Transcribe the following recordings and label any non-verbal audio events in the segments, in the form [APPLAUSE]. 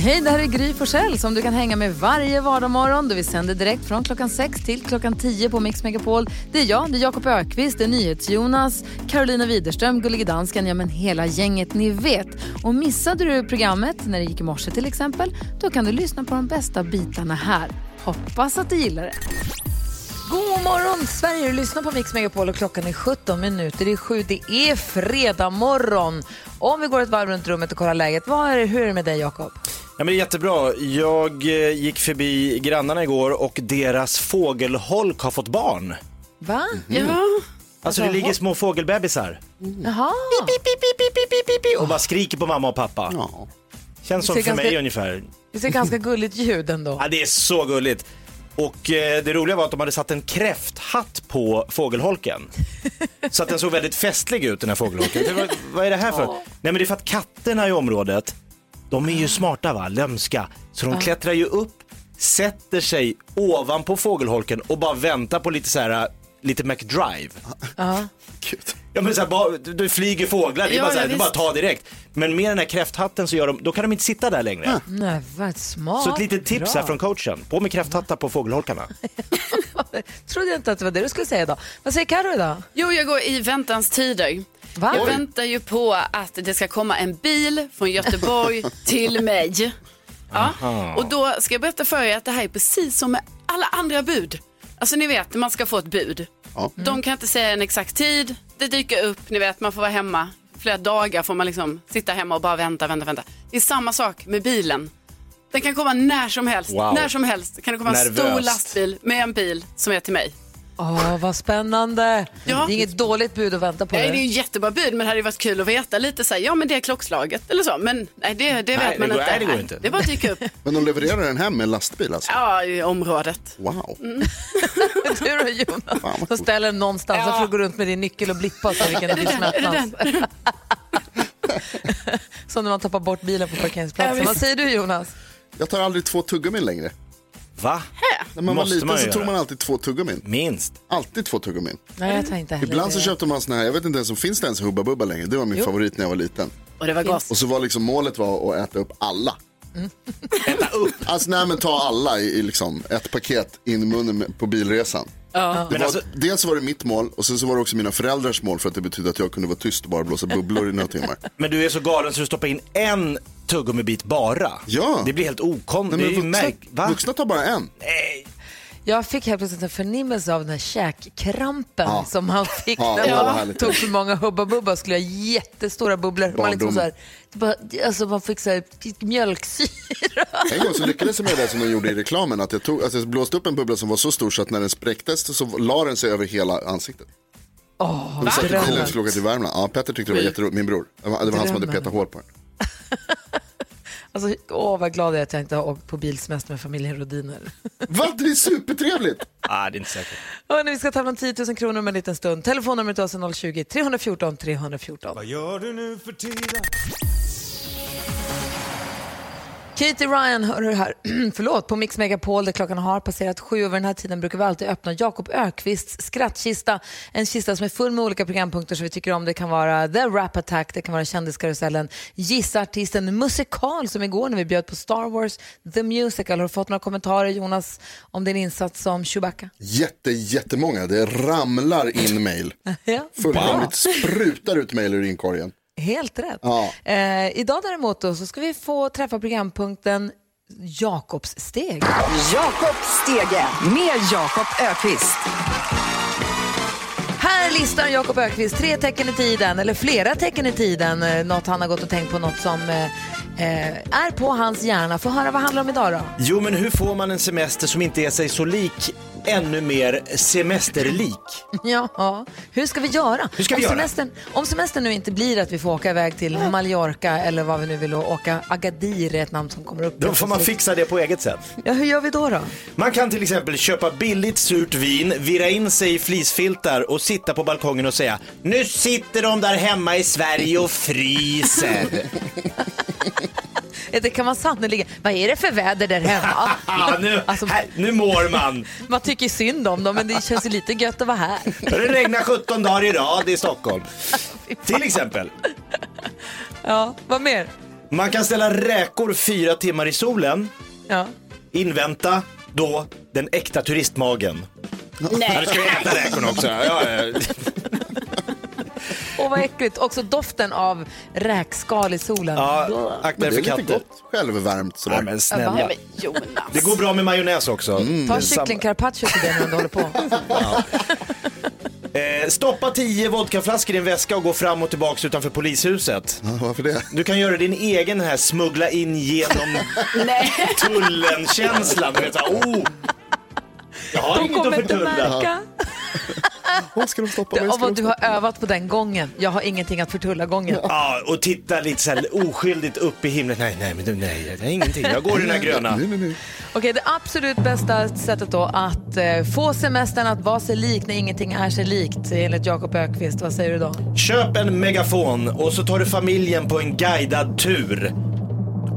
Hej, det här är Gry Forssell som du kan hänga med varje vardagsmorgon. Vi sänder direkt från klockan 6 till klockan 10 på Mix Megapol. Det är jag, det är Jakob Ökvist, det är NyhetsJonas, Carolina Widerström, Gullige Dansken, ja men hela gänget ni vet. Och missade du programmet när det gick i morse till exempel, då kan du lyssna på de bästa bitarna här. Hoppas att du gillar det. God morgon Sverige, du lyssnar på Mix Megapol och klockan är 17 minuter i sju. Det är fredag morgon. Om vi går ett varv runt rummet och kollar läget, vad är, hur är det med dig Jakob? Ja, men det är jättebra. Jag eh, gick förbi grannarna igår och deras fågelholk har fått barn. Va? Ja. Alltså det ligger små fågelbebisar Jaha. och bara skriker på mamma och pappa. Känns som för ser mig ganska- ungefär. Det ser ganska gulligt ljud ändå. Ja, det är så gulligt. Och eh, det roliga var att de hade satt en kräfthatt på fågelholken. [LAUGHS] Så att den såg väldigt festlig ut den här fågelholken. Vad är det här för? Nej men det är för att katterna i området, de är ju smarta va, lömska. Så de klättrar ju upp, sätter sig ovanpå fågelholken och bara väntar på lite så här, lite McDrive. Gud. Ja men så här, bara, du flyger fåglar, det är Ja, bara så här, ja, är bara att visst. ta direkt. Men med den här kräfthatten så gör de, då kan de inte sitta där längre. Nej, vad smart. Så ett litet tips Bra. här från coachen, på med kräfthattar på fågelholkarna. [LAUGHS] Trodde jag inte att det var det du skulle säga idag. Vad säger Karo idag? Jo, jag går i väntans tider. Va? Jag Oj. väntar ju på att det ska komma en bil från Göteborg [LAUGHS] till mig. Ja. Och då ska jag berätta för er att det här är precis som med alla andra bud. Alltså ni vet, man ska få ett bud. Ja. De kan inte säga en exakt tid. Det dyker upp, ni vet, man får vara hemma. Flera dagar får man liksom sitta hemma och bara vänta, vänta, vänta. Det är samma sak med bilen. Den kan komma när som helst. Wow. När som helst kan det komma en stor Nervöst. lastbil med en bil som är till mig. Åh, vad spännande. Ja. Det är inget dåligt bud att vänta på. Nej, det. det är ju jättebra bud, men det hade varit kul att veta lite så här, ja men det är klockslaget eller så. Men nej, det, det vet det man går- inte. nej, det går inte. Det bara dyker upp. [LAUGHS] Men de levererar den hem med lastbil alltså? Ja, i området. Wow. [LAUGHS] Du då Jonas? Fan, ställer den någonstans så får du gå runt med din nyckel och blippa och se vilken [LAUGHS] det blir öppnas. Som när man tappar bort bilen på parkeringsplatsen. Ja, Vad säger du Jonas? Jag tar aldrig två tuggummin längre. Va? När man var Måste liten man så göra. tog man alltid två tuggummin. Minst. Alltid två tuggummin. Nej, jag tar inte heller Ibland så det. köpte man såna här, jag vet inte ens om finns det ens Hubba Bubba längre. Det var min Jo. favorit när jag var liten. Och det var gott. Och så var liksom målet var att äta upp alla. [LAUGHS] Äta upp. Alltså nej men ta alla i, i liksom ett paket in i munnen med- på bilresan. Det Men var, alltså- Dels var det mitt mål och sen så var det också mina föräldrars mål för att det betydde att jag kunde vara tyst och bara blåsa bubblor i några timmar. [LAUGHS] Men du är så galen så du stoppar in en tuggummibit bara. Ja. Det blir helt okon... Nej, det är men ju vuxna, märk... Va? vuxna tar bara en. Nej. Jag fick helt plötsligt en förnimmelse av den här käkkrampen Ja. som man fick Ja, när man tog för många Hubba Bubba skulle ha jättestora bubblor. Man, liksom så här, bara, alltså man fick så här, mjölksyra. [LAUGHS] En gång så lyckades jag med det som de gjorde i reklamen. Att jag, tog, alltså jag blåste upp en bubbla som var så stor så att när den spräcktes så la den sig över hela ansiktet. Åh, Vi satt i till Värmland. Ja, Petter tyckte det var jätteroligt. Min bror. Det var, han som hade petat hål på den. [LAUGHS] Alltså, åh, vad glad jag är att jag inte har åkt på bilsemester med familjen Rodiner. [LAUGHS] Va? Det är supertrevligt! [LAUGHS] Ah, det är inte säkert. Hörrni, vi ska tävla om 10 000 kronor om en liten stund. Telefonnumret till oss är 020 314 314. Vad gör du nu för tiden? Katie Ryan hör du här, [CLEARS THROAT] förlåt, på Mix Megapol där klockan har passerat sju över den här tiden brukar vi alltid öppna Jakob Ökvists skrattkista. En kista som är full med olika programpunkter som vi tycker om. Det kan vara The Rap Attack, det kan vara Kändiskarusellen, Gissa Artisten, musikal som igår när vi bjöd på Star Wars, The Musical. Har du fått några kommentarer Jonas om din insats som Chewbacca? Jätte, jättemånga. Det ramlar in mail. [LAUGHS] Ja, Fullkomligt sprutar ut mail ur inkorgen. Helt rätt. Ja. Eh, idag däremot då, så ska vi få träffa programpunkten Jakobs steg. Jakob Stege med Jakob Ökvist. Här listar Jakob Ökvist tre tecken i tiden, eller flera tecken i tiden. Eh, Något han har gått och tänkt på, något som eh, är på hans hjärna. Få höra vad handlar om idag då? Jo, men hur får man en semester som inte är sig så lik ännu mer semesterlik? [LAUGHS] Ja, hur ska vi göra? Hur ska vi om, göra? Semestern, om semestern nu inte blir att vi får åka iväg till Mallorca eller vad vi nu vill åka, Agadir är ett namn som kommer upp. Då får man fixa det på eget sätt. Ja, hur gör vi då då? Man kan till exempel köpa billigt surt vin, virra in sig i fleecefiltar och sitta på balkongen och säga Nu sitter de där hemma i Sverige och fryser. [LAUGHS] Det kan man sannerligen. Vad är det för väder där hemma? [LAUGHS] ah, nu, Alltså- här, nu mår man. Man tycker synd om dem, men det känns ju lite gött att vara här. Det regnar 17 dagar i rad i Stockholm. Till exempel. Ja, vad mer? Man kan ställa räkor fyra timmar i solen, Ja. invänta då den äkta turistmagen. Ja, Nej. du ska äta räkorna också. Ja, ja. Och vad äckligt. Också doften av räkskal i solen. ja akta er det för är lite katter. gott självvärmt sådär. Nej, men snälla. Nej, men Jonas. Det går bra med majonnäs också. Ta Det är samma- kycklingcarpaccio till det när du håller på. [LAUGHS] Eh, stoppa tio vodkaflaskor i en väska och gå fram och tillbaka utanför polishuset. Ja, varför det? Du kan göra din egen här smuggla in genom [LAUGHS] tullen-känslan. Oh, jag har De inget att kommer inte märka. [LAUGHS] Vad ska de stoppa mig? av de du har övat på den gången. Jag har ingenting att förtulla gången. Ja, och titta lite så här oskyldigt upp i himlen. Nej, nej, men du, nej, det är ingenting. Jag går i den här gröna. Nej, nej, nej. Okej, det absolut bästa sättet då att eh, få semestern att vara sig lik när ingenting är sig likt enligt Jakob Ökvist. Vad säger du då? Köp en megafon och så tar du familjen på en guidad tur.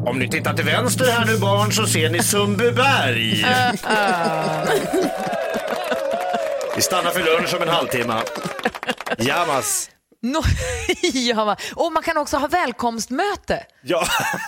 Om ni tittar till vänster här nu barn så ser ni Sundbyberg. [LAUGHS] Vi stannar för lunch om en halvtimme. Jamas. No, [LAUGHS] ja, och man kan också ha välkomstmöte Ja.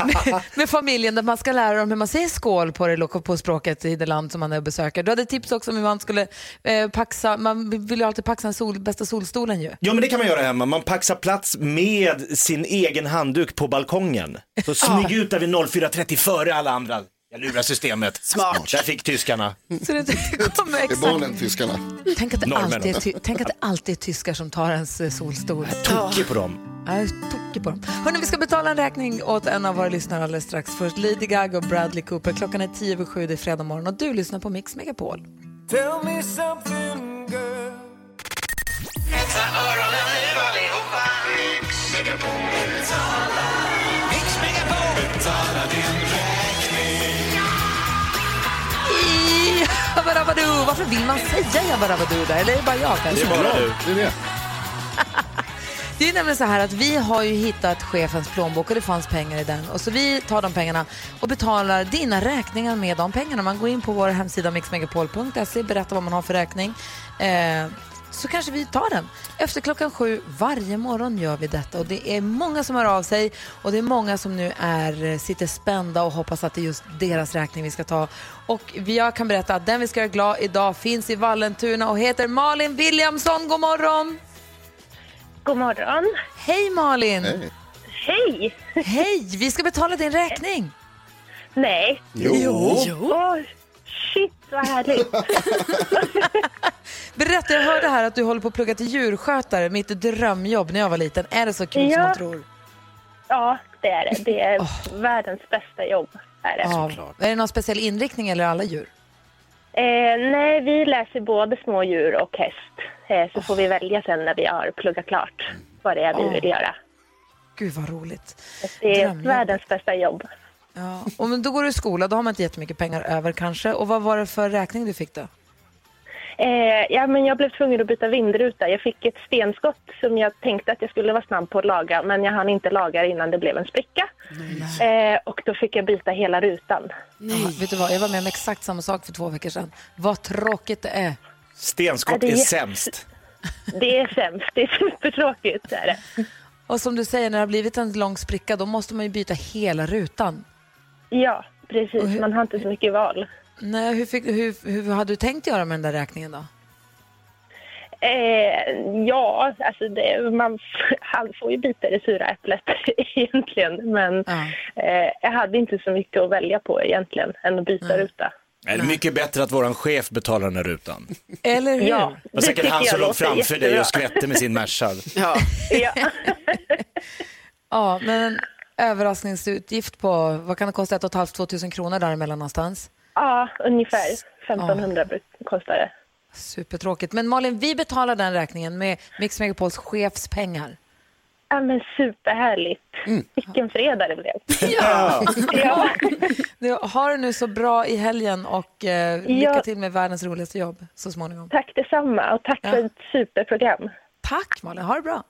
med, med familjen där man ska lära dem hur man säger skål på det på språket i det land som man är och besöker. Du hade tips också om hur man skulle eh, paxa, man vill ju alltid paxa den sol, bästa solstolen ju. ja, men det kan man göra hemma. Man paxar plats med sin egen handduk på balkongen. Så smyg ut där vid 04.30 före alla andra. Jag lurar systemet. Smart. Där fick tyskarna. Så det, det kommer Det är exakt. barnen, tyskarna. Tänk att, det Norrmännen. alltid är ty- tänk att det alltid är tyskar som tar ens eh, solstol. Tokig på dem. Jag är tokig på dem. Hörrni, vi ska betala en räkning åt en av våra lyssnare alldeles strax. Först Lady Gaga och Bradley Cooper. Klockan är tio över sju, det är fredag morgon och du lyssnar på Mix Megapol. Tell me something girl Jabba Dabba Doo. Varför vill man säga Jabba Dabba Doo där? Eller är det bara jag kanske? Det är bara du. Det är det. [LAUGHS] Det är nämligen så här att vi har ju hittat chefens plånbok och det fanns pengar i den. Och så vi tar de pengarna och betalar dina räkningar med de pengarna. Man går in på vår hemsida mixmegapol.se, berättar vad man har för räkning. Eh, så kanske vi tar den. Efter klockan sju varje morgon gör vi detta och det är många som hör av sig och det är många som nu är, sitter spända och hoppas att det är just deras räkning vi ska ta. Och vi- jag kan berätta att den vi ska göra glad idag finns i Vallentuna och heter Malin Williamson. God morgon! God morgon. Hej Malin! Hej. Hej! Hej! Vi ska betala din räkning. Nej. Jo. Åh, shit vad härligt. [LAUGHS] Berätta, jag hörde här att du håller på att plugga till djurskötare, mitt drömjobb när jag var liten. Är det så kul som Ja. man tror? Ja, det är det. Det är världens bästa jobb. Är det. Ja. Är det någon speciell inriktning eller alla djur? Eh, nej, vi läser både smådjur och häst. Eh, så får vi välja sen när vi har pluggat klart vad det är vi vill göra. Gud vad roligt. Det är Drömjobb. världens bästa jobb. Ja. Och men då går du i skola, då har man inte jättemycket pengar över kanske. Och vad var det för räkning du fick då? Eh, ja, men jag blev tvungen att byta vindruta. Jag fick ett stenskott som jag tänkte att jag skulle vara snabb på att laga men jag hann inte laga innan det blev en spricka. Eh, och då fick jag byta hela rutan. Ja, vet du vad, jag var med om exakt samma sak för två veckor sedan. Vad tråkigt det är. Stenskott Ja, det är är sämst. Det är sämst. Det är supertråkigt. Är det. Och som du säger, när det har blivit en lång spricka då måste man ju byta hela rutan. Ja, precis. Man har inte så mycket val. Nej, hur, fick, hur, hur hade du tänkt göra med den där räkningen då? Eh, ja, alltså det, man [LAUGHS] han får ju bita i det sura äpplet [LAUGHS] egentligen. Men Ja. eh, jag hade inte så mycket att välja på egentligen än att byta ruta. Är det mycket bättre att våran chef betalar den här rutan? Eller hur? Ja, Och säkert tycker han som låg framför dig och skvätte med sin Merca. [LAUGHS] Ja. Ja. Ja, men överraskningsutgift på, vad kan det kosta, 1 500-2 tusen kronor däremellan någonstans? Ja, ungefär 1500 bruk- kostar det. Supertråkigt. Men Malin, vi betalar den räkningen med Mix Megapols chefspengar. Ja, men superhärligt. Mm. Vilken fredag det blev. [LAUGHS] Ja. ja. Ha det nu så bra i helgen och eh, lycka Ja. till med världens roligaste jobb så småningom. Tack detsamma och tack för ett superprogram. Tack Malin, ha det bra.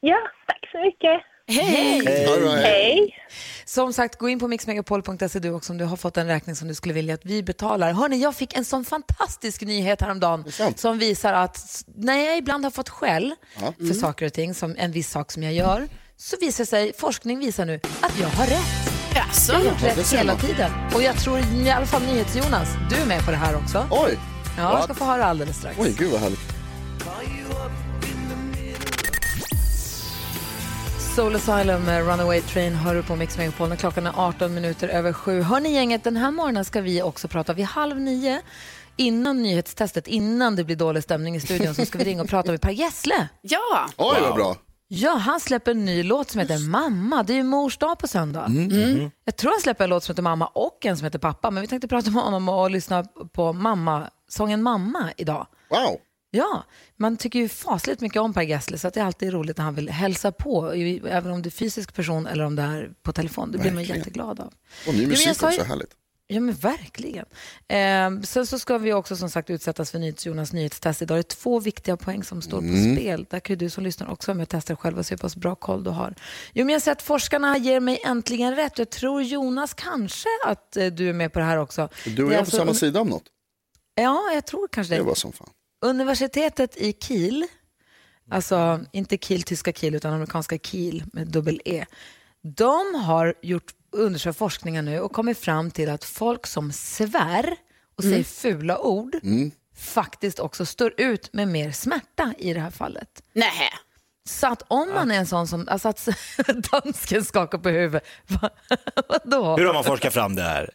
Ja, tack så mycket. Hej! All right. Hej! Som sagt, gå in på mixmegapol.se du också om du har fått en räkning som du skulle vilja att vi betalar. Hörni, jag fick en sån fantastisk nyhet häromdagen som visar att när jag ibland har fått skäll för saker och ting, som en viss sak som jag gör, så visar sig, forskning visar nu att jag har rätt. Jaså? Jag har gjort rätt hela tiden. Och jag tror i alla fall NyhetsJonas, du är med på det här också. Oj, Ja, jag ska få höra alldeles strax. oj, gud vad härligt. Soul Asylum med Runaway Train hör du på Mix Megapol när klockan är 18 minuter över sju. Hör ni gänget, den här morgonen ska vi också prata vid halv nio innan nyhetstestet, innan det blir dålig stämning i studion så ska vi ringa och prata med Per Gessle. Ja. Oj, vad bra. Ja, han släpper en ny låt som heter Mamma. Det är ju mors dag på söndag. Mm. Jag tror han släpper en låt som heter Mamma och en som heter Pappa. Men vi tänkte prata med honom och lyssna på mamma, sången Mamma idag. Wow. Ja, man tycker ju fasligt mycket om Per Gessle så att det är alltid roligt när han vill hälsa på, även om det är fysisk person eller om det är på telefon. Det blir man Verkligen. jätteglad av. Och Ja, ny musik jag ju- också, härligt. Ja men verkligen. Eh, sen så ska vi också som sagt utsättas för NyhetsJonas nyhetstest idag. Det är två viktiga poäng som står på spel. Där kan ju du som lyssnar också vara med och testa själv och se hur pass bra koll du har. Jo men jag ser att forskarna ger mig äntligen rätt. Jag tror Jonas kanske att eh, du är med på det här också. Du och Det är jag på alltså- samma sida om något. Ja, jag tror kanske Det det. var som fan. Universitetet i Kiel, alltså inte Kiel, tyska Kiel, utan amerikanska Kiel med dubbel E. De har gjort undersökt forskningar nu och kommit fram till att folk som svär och säger fula ord faktiskt också står ut med mer smärta i det här fallet. Nej. Så att om man är en sån som, alltså att [LAUGHS] dansken skakar på huvudet, Va- [LAUGHS] vadå? Hur har man forskat fram det här?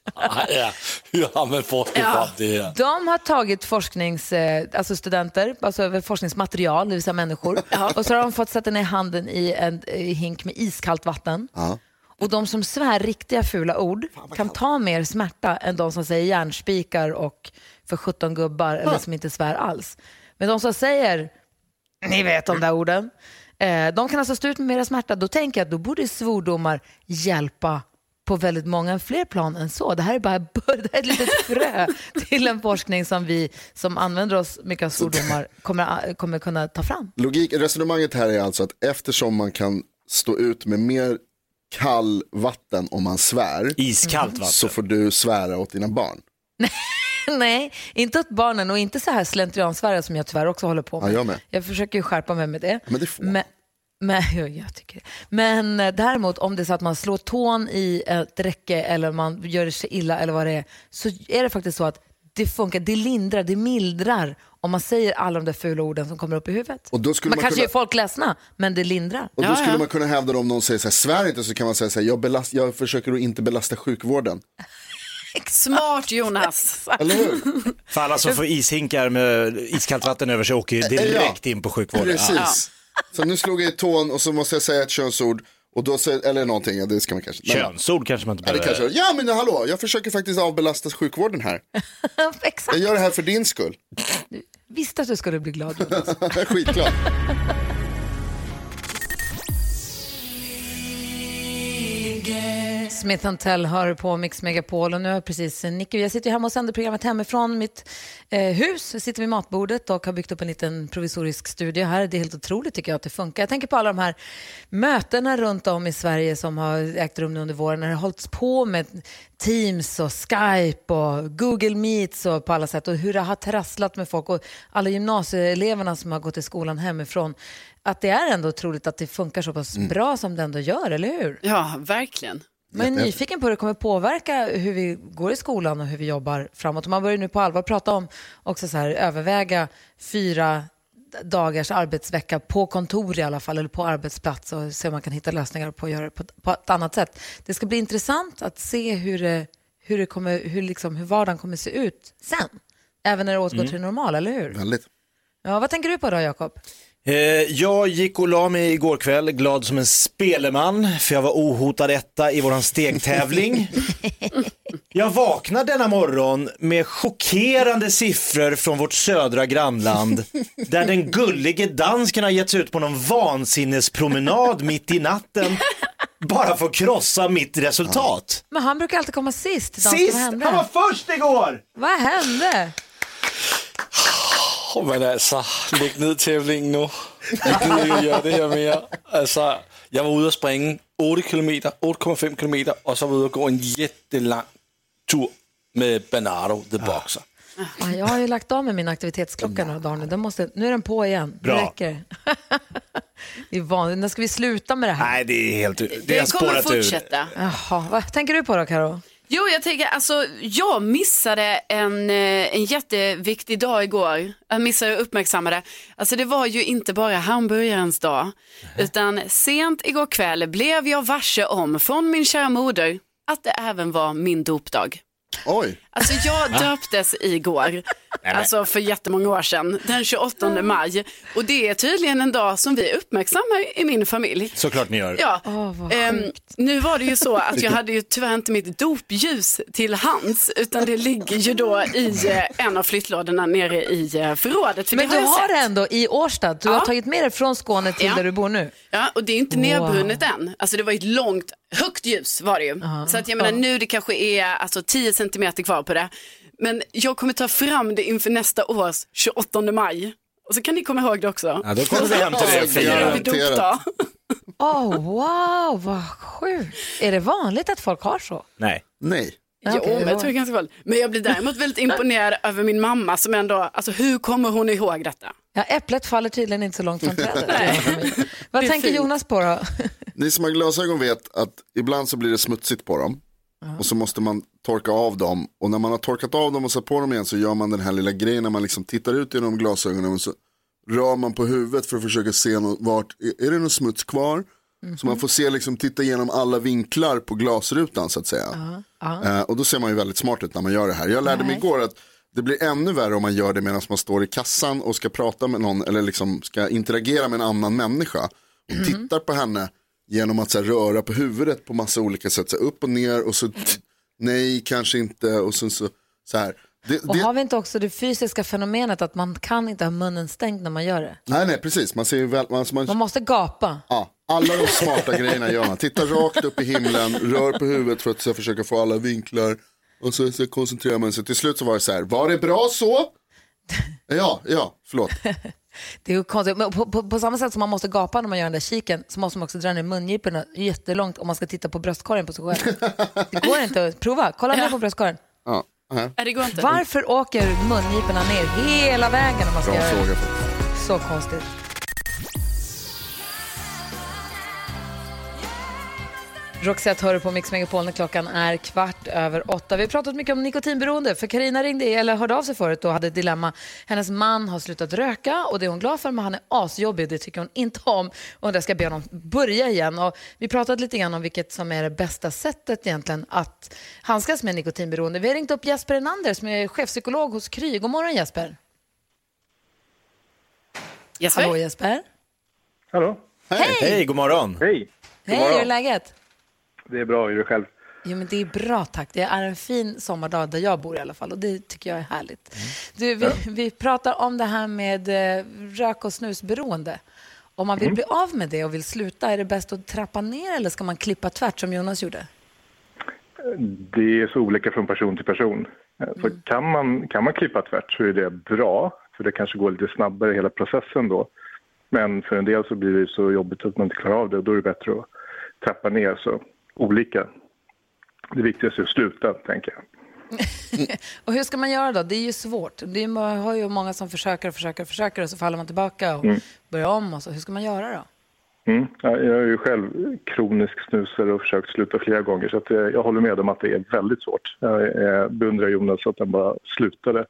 ja, hur har man forskat fram det här? De har tagit forsknings, eh, alltså studenter, alltså forskningsmaterial, det vill säga människor. Och så har de fått sätta ner handen i en hink med iskallt vatten. Ja. Och de som svär riktiga fula ord kan ta mer smärta än de som säger järnspikar och för 17 gubbar eller som inte svär alls. Men de som säger, ni vet de där orden, eh, de kan alltså stå ut med mer smärta. Då tänker jag att då borde svordomar hjälpa på väldigt många fler plan än så. Det här är bara bör- det här är ett litet frö till en forskning som vi som använder oss mycket av svordomar kommer, kommer kunna ta fram. Logik, resonemanget här är alltså att eftersom man kan stå ut med mer kall vatten om man svär Iskallt vatten. så får du svära åt dina barn. [LAUGHS] [LAUGHS] Nej, inte åt barnen och inte så här slentriansvära som jag tyvärr också håller på med. Ja, jag med. Jag försöker ju skärpa mig med det. Men det får Men, men, [LAUGHS] ja, jag tycker det. Men eh, däremot om det är så att man slår tån i ett räcke eller man gör sig illa eller vad det är, så är det faktiskt så att det funkar, det lindrar, det mildrar om man säger alla de där fula orden som kommer upp i huvudet. Och då skulle man man kanske kunna- gör folk ledsna, men det lindrar. Och då skulle man kunna hävda det om någon säger så här, svär inte så kan man säga så här, jag, belast, jag försöker att inte belasta sjukvården. [LAUGHS] Smart Jonas. Eller hur? För alla som får ishinkar med iskallt vatten över sig åker direkt in på sjukvården. Precis. Så nu slog jag i tån och så måste jag säga ett könsord. Och då säger, eller någonting, ja, det ska man kanske. Ja. Könsord kanske man inte Ja, det behöver. kanske, ja men hallå, jag försöker faktiskt avbelasta sjukvården här. [LAUGHS] Exakt. Jag gör det här för din skull. Visste att du skulle bli glad Jonas. [LAUGHS] Skitklart. Smith Tell hör på Mix Megapol och nu har precis Nicky, jag sitter ju hemma och sänder programmet hemifrån mitt eh, hus. Jag sitter vid matbordet och har byggt upp en liten provisorisk studio här. Det är helt otroligt tycker jag att det funkar. Jag tänker på alla de här mötena runt om i Sverige som har ägt rum nu under våren när det har hållits på med Teams och Skype och Google Meets och på alla sätt och hur det har trasslat med folk och alla gymnasieeleverna som har gått i skolan hemifrån. Att det är ändå otroligt att det funkar så pass bra som det ändå gör, eller hur? Ja, verkligen. Man är nyfiken på hur det kommer påverka hur vi går i skolan och hur vi jobbar framåt. Man börjar nu på allvar prata om också så här, överväga fyra dagars arbetsvecka på kontor i alla fall, eller på arbetsplats och se om man kan hitta lösningar på att göra det på, på ett annat sätt. Det ska bli intressant att se hur, det, hur, det kommer, hur, liksom, hur vardagen kommer se ut sen. Även när det återgår till det normala, eller hur? Väldigt. Ja, vad tänker du på då, Jakob? Eh, jag gick och la mig igår kväll glad som en speleman för jag var ohotad etta i våran stegtävling. [LAUGHS] Jag vaknade denna morgon med chockerande siffror från vårt södra grannland där den gullige dansken har gett sig ut på någon vansinnespromenad mitt i natten bara för att krossa mitt resultat. Men han brukar alltid komma sist. Dansken, Sist! Vad hände? Han var först igår! Vad hände? Men alltså, lägg ner tävlingen nu. Jag gider ikke göra det här mer. Alltså, jag var ute och springa 8 kilometer, 8,5 kilometer och så var jag ute och gå en jättelång tur med Bernardo, the boxer. Ja, jag har ju lagt av med min aktivitetsklocka några dagar nu. Den måste, nu är den på igen. Bra. [LAUGHS] Det räcker. det är vanligt. När ska vi sluta med det här? Nej, det är helt... Det, Det kommer fortsätta. Jaha, vad tänker du på då, Karo? Jo, jag tänker, alltså, jag missade en, eh, en jätteviktig dag igår. Jag missade att uppmärksamma det. Alltså det var ju inte bara hamburgarens dag, utan sent igår kväll blev jag varse om från min kära moder att det även var min dopdag. Oj, Alltså jag döptes igår, alltså för jättemånga år sedan, den 28 maj. Och det är tydligen en dag som vi uppmärksammar i min familj. Såklart ni gör. Ja, vad ehm, nu var det ju så att jag hade ju tyvärr inte mitt dopljus till hands utan det ligger ju då i eh, en av flyttlådorna nere i eh, förrådet. För Men det du har det ändå i Årsta. Du har Ja. tagit med det från Skåne till Ja. där du bor nu. Ja, och det är inte nedbrunnet än. Alltså det var ett långt, högt ljus var det ju. Så att jag menar nu det kanske är alltså 10 centimeter kvar på det. Men jag kommer ta fram det inför nästa års 28 maj. Och så kan ni komma ihåg det också. Ja, då kommer vi hem till dig [LAUGHS] och Det är firar. Oh, wow, vad sjukt. Är det vanligt att folk har så? Nej. nej. Jo, Okej, men jag tror det är ganska vanligt. Men jag blir däremot väldigt imponerad över min mamma som ändå, alltså hur kommer hon ihåg detta? Ja, äpplet faller tydligen inte så långt från trädet. [LAUGHS] Vad tänker fint. Jonas på då? Ni som har glasögon vet att ibland så blir det smutsigt på dem. Och så måste man torka av dem. Och när man har torkat av dem och satt på dem igen så gör man den här lilla grejen när man liksom tittar ut genom glasögonen och så rör man på huvudet för att försöka se något, vart, är det någon smuts kvar? Så man får se, liksom, titta igenom alla vinklar på glasrutan så att säga. Eh, och då ser man ju väldigt smart ut när man gör det här. Jag lärde mig igår att det blir ännu värre om man gör det medan man står i kassan och ska prata med någon eller liksom ska interagera med en annan människa. Och tittar på henne genom att så här, röra på huvudet på massa olika sätt. Så här, upp och ner och så nej, kanske inte och sen så, så här. Det, Och det, har vi inte också det fysiska fenomenet att man kan inte ha munnen stängd när man gör det? nej, nej, precis. Man ser väl, man, man, Man måste gapa. Ja, alla de smarta grejerna gör man. Titta rakt upp i himlen, rör på huvudet för att så, försöka få alla vinklar. Och så, så koncentrerar man sig. Till slut så var det så här, var det bra så? [LAUGHS] Ja, ja, förlåt. Det är konstigt. Men på, på, på samma sätt som man måste gapa när man gör den där kiken så måste man också dra ner mungiporna jättelångt om man ska titta på bröstkorgen på sig själv. Det går inte att prova. Kolla ner på bröstkorgen. Ja. Nej, det går inte. Varför åker mungiporna ner hela vägen när man ska Bra göra det? Så konstigt. Roxette hör på Mix Megapol när klockan är kvart över åtta. Vi har pratat mycket om nikotinberoende för Karina ringde eller hörde av sig förut och hade ett dilemma. Hennes man har slutat röka och det är hon glad för men han är asjobbig det tycker hon inte om. Och där ska jag be honom börja igen. Och vi pratade lite grann om vilket som är det bästa sättet egentligen att handskas med nikotinberoende. Vi har ringt upp Jesper Enander som är chefpsykolog hos Kry. God morgon Jesper. Jesper? Hallå Jesper. Hallå? Hej! Hej, god morgon. Hej! Hej, hur är läget? Det är bra, hur är det själv? Jo, men det är bra tack. Det är en fin sommardag där jag bor i alla fall och det tycker jag är härligt. Du, vi, vi pratar om det här med eh, rök och snusberoende. Om man vill bli av med det och vill sluta, är det bäst att trappa ner eller ska man klippa tvärt som Jonas gjorde? Det är så olika från person till person. Så kan, man, kan man klippa tvärt så är det bra, för det kanske går lite snabbare hela processen då. Men för en del så blir det så jobbigt att man inte klarar av det och då är det bättre att trappa ner. Så olika. Det viktigaste är att sluta, tänker jag. [LAUGHS] Och hur ska man göra då? Det är ju svårt. Det är, man har ju många som försöker och försöker och försöker och så faller man tillbaka och börjar om. Och så. Hur ska man göra då? Mm. Ja, Jag är ju själv kronisk snusare och försökt sluta flera gånger så att eh, jag håller med om att det är väldigt svårt. Jag eh, beundrar Jonas att han bara slutade.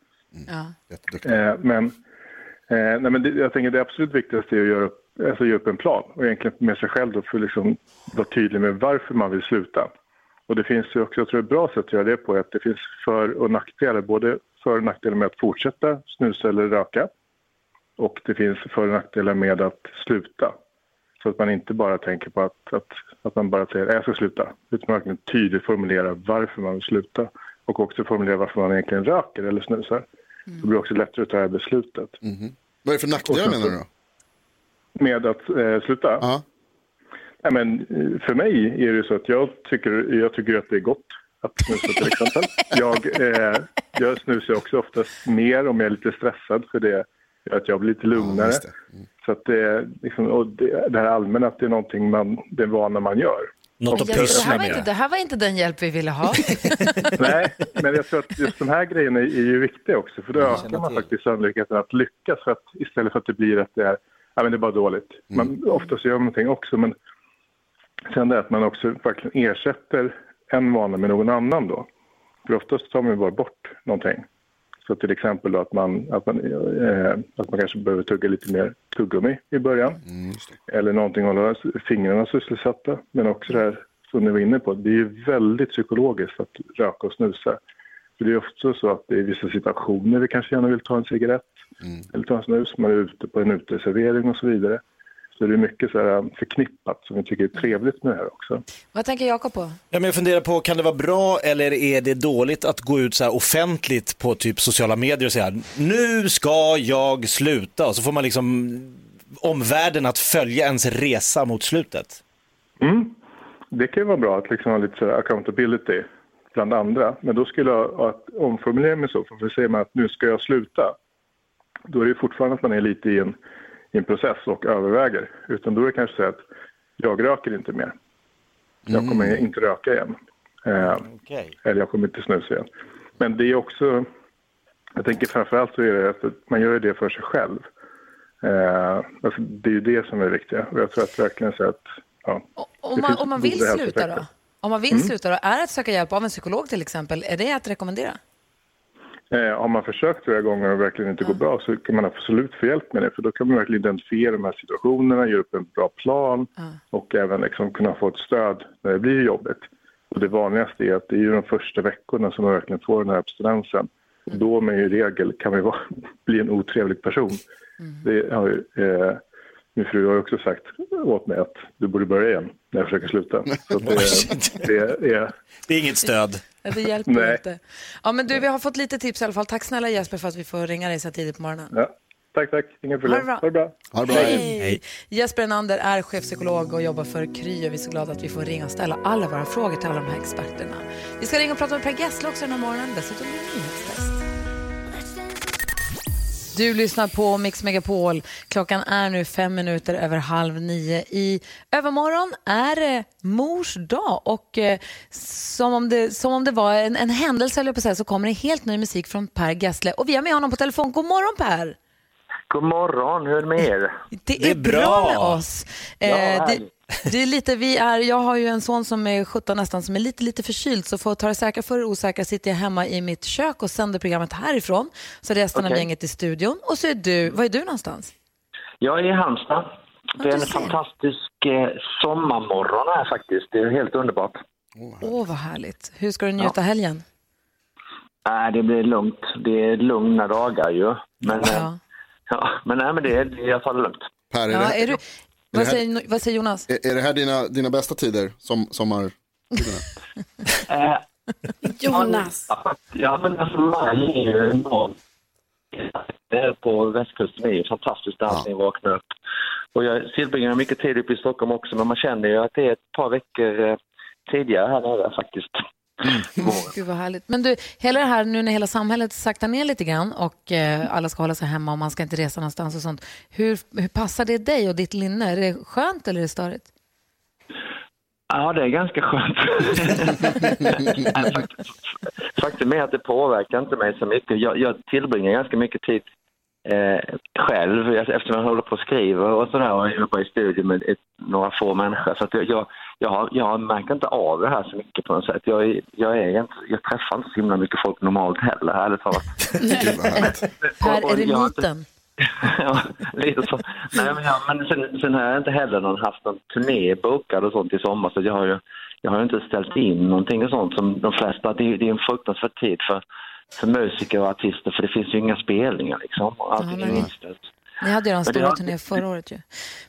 Ja. Jätteduktig. Eh, men eh, nej, men det, jag tänker det absolut viktigaste är att göra upp, alltså göra upp en plan och egentligen med sig själv då för att liksom vara tydlig med varför man vill sluta. Och det finns ju också, jag tror ett bra sätt att göra det på är att det finns för och nackdelar, både för och nackdelar med att fortsätta snusa eller röka. och det finns för och nackdelar med att sluta. Så att man inte bara tänker på att, att, att man bara säger att jag ska sluta, utan man verkligen tydligt formulerar varför man vill sluta och också formulera varför man egentligen röker eller snusar. Det blir också lättare att ta det här beslutet. Vad är det för nackdelar menar du då? Med att eh, sluta? Ja. Nej, men, eh, för mig är det så att jag tycker, jag tycker att det är gott att snusa till exempel. [LAUGHS] Jag, eh, jag snusar också oftast mer om jag är lite stressad för det gör att jag blir lite lugnare. just det. Så att det, är liksom, och det, det här allmänna att det är någonting man, det är vana man gör. Något att pyssla här var inte, med. det här var inte den hjälp vi ville ha. [LAUGHS] Nej, men jag tror att just de här grejerna är ju viktiga också för då ökar man faktiskt sannolikheten att lyckas för att istället för att det blir att det är, ja men det är bara dåligt. Man, ofta så gör man någonting också men sen det att man också verkligen ersätter en vana med någon annan då. För oftast tar man bara bort någonting. Så till exempel då att man, att man, eh, att man kanske behöver tugga lite mer tuggummi i början. Eller någonting att hålla fingrarna sysselsatta. Men också det här som ni var inne på, det är ju väldigt psykologiskt att röka och snusa. För det är ofta så att det är vissa situationer vi kanske gärna vill ta en cigarett eller ta en snus. Man är ute på en uteservering och så vidare. Så det är mycket så här förknippat som vi tycker är trevligt med det här också. Vad tänker Jakob på? Ja, men jag funderar på, kan det vara bra eller är det dåligt att gå ut så här offentligt på typ sociala medier och säga nu ska jag sluta och så får man liksom omvärlden att följa ens resa mot slutet. Mm. Det kan ju vara bra att liksom ha lite så här accountability bland andra. Men då skulle jag att omformulera mig så, för säger man att nu ska jag sluta, då är det fortfarande att man är lite i en, i en process och överväger. Utan då är det kanske så att jag röker inte mer. Jag kommer inte röka igen. Eh, Eller jag kommer inte snusa igen. Men det är också, jag tänker framförallt så är det att man gör det för sig själv. Eh, alltså det är ju det som är det viktiga. Och jag tror att verkligen så att, ja. Om man, om man vill sluta då? Om man vill Mm. sluta då, är att söka hjälp av en psykolog till exempel, är det att rekommendera? Eh, har man försökt flera gånger och verkligen inte går bra så kan man absolut få hjälp med det. För då kan man verkligen identifiera de här situationerna, göra upp en bra plan och även liksom kunna få ett stöd när det blir jobbigt. Och det vanligaste är att det är de första veckorna som man verkligen får den här abstinensen. Och då med i regel kan man ju vara, [LAUGHS] bli en otrevlig person. Det har ju, eh, min fru har också sagt åt mig att du borde börja igen när jag försöker sluta. Så det, [LAUGHS] det är... Det är inget stöd. Det hjälper Nej. inte. Ja, men du, vi har fått lite tips i alla fall. Tack snälla Jesper för att vi får ringa dig så tidigt på morgonen. Ja. Tack, tack. Inga problem. bra. Ha det bra. Ha det bra. Hej. Jesper Enander är chefpsykolog och jobbar för Kry och vi är så glada att vi får ringa och ställa alla våra frågor till alla de här experterna. Vi ska ringa och prata med Per Gessle också den här morgonen. Dessutom blir det nyhetstest. Du lyssnar på Mix Megapol. Klockan är nu fem minuter över halv nio. I övermorgon är det mors dag och eh, som, om det, som om det var en, en händelse jag på att säga, så kommer det helt ny musik från Per Gessle. Och vi har med honom på telefon. God morgon Per! God morgon, hur är det med er? Det är, bra. med oss. Ja, Eh, det, härligt. Det är lite, vi är, jag har ju en son som är 17 nästan som är lite, lite förkyld så för att ta det säkra för det osäkra sitter jag hemma i mitt kök och sänder programmet härifrån. Så resten av Okej. gänget i studion. Och så är du, var är du någonstans? Jag är i Halmstad. Det är en fantastisk eh, sommarmorgon här faktiskt. Det är helt underbart. Åh, vad härligt. Hur ska du njuta helgen? Nej, det blir lugnt. Det är lugna dagar ju. Men, ja. Ja. ja, men, nej, men det, är, det är i alla fall lugnt. Per, är, Ja, det, är du, vad, här- säger, vad säger Jonas? är, är det här dina, dina bästa tider? Som, sommar? Eh, Jonas. ja, men alltså maj är ju enormt. Det är på västkusten är ju fantastiskt när allting vaknar upp. Och jag tillbringar mycket tid uppe i Stockholm också, men man känner ju att det är ett par veckor eh, tidigare här nere faktiskt. Gud vad härligt. Men du, hela det här nu när hela samhället saktar ner lite grann och eh, alla ska hålla sig hemma och man ska inte resa någonstans och sånt. Hur, hur passar det dig och ditt linne? Är det skönt eller är det störigt? Ja, det är ganska skönt. [LAUGHS] Faktum- är att det påverkar inte mig så mycket. Jag, jag tillbringar ganska mycket tid eh, själv eftersom jag håller på och skriver och sådär och jobbar i studio med ett, några få människor. Så att jag, jag, jag, har, jag märker inte av det här så mycket på något sätt. Jag, är- jag, är inte, jag träffar inte så himla mycket folk normalt heller, ärligt talat. [LAUGHS] [LAUGHS] Jag har inte- eremiten. ja, [LAUGHS] lite så. Nej, men, ja, men sen, sen har jag inte heller någon, haft någon turné bokad och sånt i sommar så jag har ju jag har inte ställt in någonting och sånt som de flesta. Det, är- det är en fruktansvärd tid för, för musiker och artister för det finns ju inga spelningar liksom. Allting Ja, är inställt. Ni hade ju det stora har- turnén förra året ju.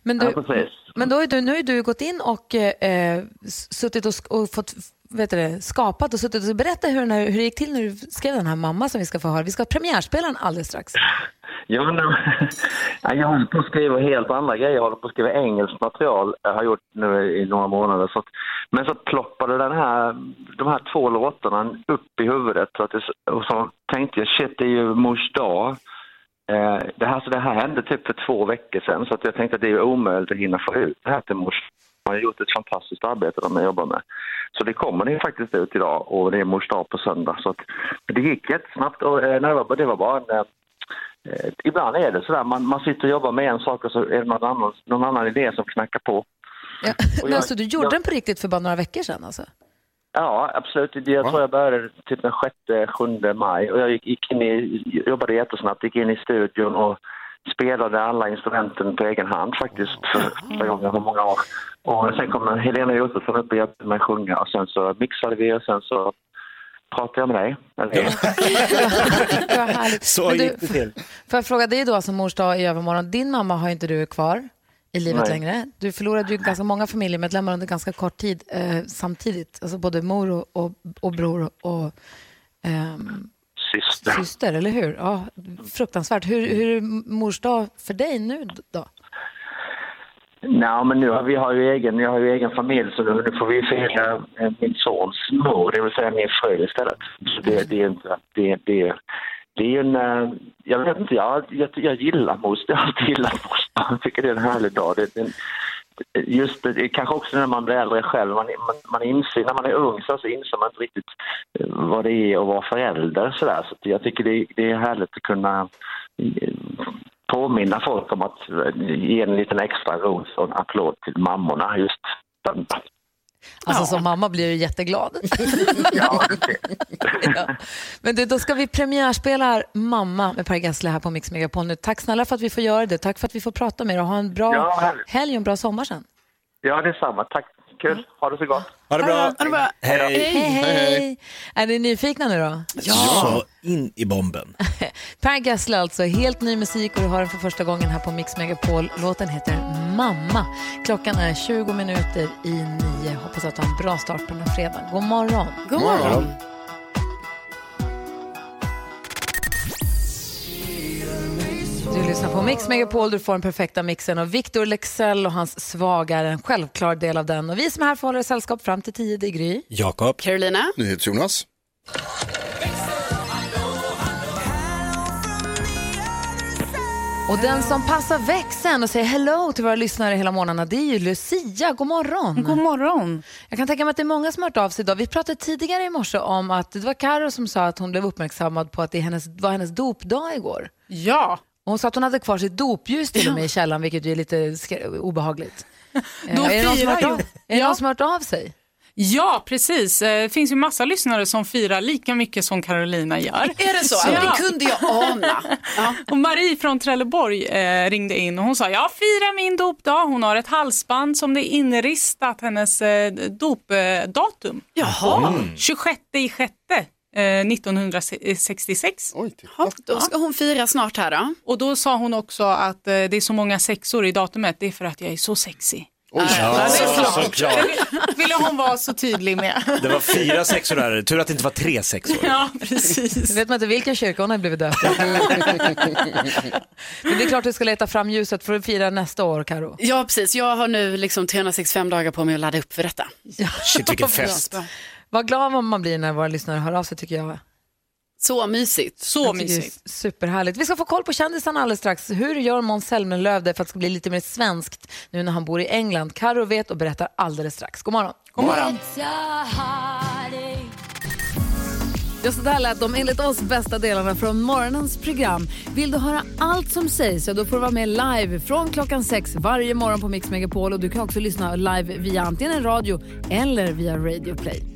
Men, Ja, du, precis. men då är du, nu har du gått in och eh, suttit och, och fått vet du, skapat och suttit och berätta hur, här, hur det gick till när du skrev den här mamma som vi ska få höra. Vi ska ha premiärspela den alldeles strax. Ja, ja, jag håller på att skriva helt andra grejer. Jag håller på att skriva engelskt material. Jag har gjort nu i några månader. Så att, men så ploppade den här, de här två låtarna upp i huvudet. Så att det, och så tänkte jag, shit, det är ju mors dag. Eh, det, här, så det här hände typ för två veckor sedan. Så att jag tänkte att det är omöjligt att hinna få ut det här till mors de har gjort ett fantastiskt arbete de jag jobbar med. Så det kommer det faktiskt ut idag och det är mors dag på söndag. Så att, det gick jättesnabbt och eh, det, var, det var bara en, eh, Eh, ibland är det sådär, man, man sitter och jobbar med en sak och så är det någon annan, någon annan idé som knackar på. Ja. Och Men jag- alltså, du gjorde jag- den på riktigt för bara några veckor sedan alltså? Ja, absolut. Jag tror jag började typ den 6-7 maj och jag gick, gick in i, jobbade jättesnabbt, gick in i studion och spelade alla instrumenten på egen hand faktiskt för första gången på många år. Och sen kom Helena Josefsson upp och hjälpte mig sjunga och sen så mixade vi och sen så pratade jag med dig. Eller. [LAUGHS] Så gick det till. Får jag fråga dig då som mors dag i övermorgon. Din mamma har inte du kvar i livet Nej. längre. Du förlorade ju ganska många familjemedlemmar under ganska kort tid eh, samtidigt. Alltså både mor och, och, och bror och ehm, syster. syster, eller hur? Ja, fruktansvärt. Hur, hur är mors dag för dig nu då? Nej, men nu har vi har ju egen, jag har ju egen familj så nu, får vi fira eh, min sons mor, det vill säga min fru istället. Så det, det är inte, det, det, det är ju en, eh, jag vet inte, jag, jag, jag gillar mors, [LAUGHS] jag har alltid gillat most. Jag tycker det är en härlig dag. Det, det, just det, det, kanske också när man blir äldre själv, man, man, man inser, när man är ung så, inser man inte riktigt eh, vad det är att vara förälder sådär. Så jag tycker det, det är härligt att kunna eh, påminna folk om att ge en liten extra ros och en applåd till mammorna just söndag. Alltså som mamma blir du jätteglad. [LAUGHS] Ja, [LAUGHS] ja. Men du, då ska vi premiärspela Mamma med Per Gessle här på Mix Megapol nu. Tack snälla för att vi får göra det. Tack för att vi får prata med er och ha en bra Ja, helg och en bra sommar sen. ja, det är samma. Tack. Kul. Ha det så gott. Ha det bra. Ha det bra. Hej. Hej, hej. Är ni nyfikna nu då? Så in i bomben. [LAUGHS] Per Gessle alltså, helt ny musik och du hör den för första gången här på Mix Megapol. Låten heter Mamma. Klockan är 20 minuter i nio. Hoppas att du har en bra start på den här fredagen. God morgon. God morgon. Du lyssnar på Mix Megapol, du får den perfekta mixen och Victor Lexell och hans svaga är en självklar del av den. Och vi som är här får hålla sällskap fram till tio, det är Gry. Jakob. Carolina. NyhetsJonas. Och den som passar växeln och säger hello till våra lyssnare hela morgnarna, det är ju Lucia. God morgon. God morgon. Jag kan tänka mig att det är många som har hört av sig idag. Vi pratade tidigare i morse om att det var Karo som sa att hon blev uppmärksammad på att det är hennes, var hennes dopdag igår. Ja, Och hon sa att hon hade kvar sitt dopljus till och med i källaren, vilket är lite obehagligt. [LAUGHS] Då Eh, är det någon som hört av, är det Ja. någon som har hört av sig? ja, precis. Eh, Det finns ju massa lyssnare som firar lika mycket som Carolina gör. Är det så? Ja. Det kunde jag ana. Ja. [LAUGHS] Och Marie från Trelleborg eh, ringde in och hon sa jag firar min dopdag. Hon har ett halsband som det är inristat hennes eh, dopdatum. Jaha. 26 i sjätte. Eh, 1966. Ja, Då ska hon fira snart här då. Och då sa hon också att eh, det är så många sexor i datumet, det är för att jag är så sexy. Ja, så, såklart. Ville hon vara så tydlig med. Det var fyra sexor där. Tur att det inte var tre sexor. Ja, precis. vet man inte vilken kyrka hon har blivit döpt. Men det är klart du ska leta fram ljuset för att fira nästa år, Karo. Ja, precis. Jag har nu liksom 365 dagar på mig att ladda upp för detta. Shit vilken [LAUGHS] fest. Vad glad man blir när våra lyssnare hör av sig tycker jag. Så mysigt. Så mysigt. Superhärligt. Vi ska få koll på kändisarna alldeles strax. Hur gör Måns Zelmerlöw det för att det ska bli lite mer svenskt nu när han bor i England? Karo vet och berättar alldeles strax. God morgon. God morgon. Ja, så där lät de enligt oss bästa delarna från morgonens program. Vill du höra allt som sägs så då får du vara med live från klockan sex varje morgon på Mix Megapol. Och du kan också lyssna live via antingen radio eller via Radio Play.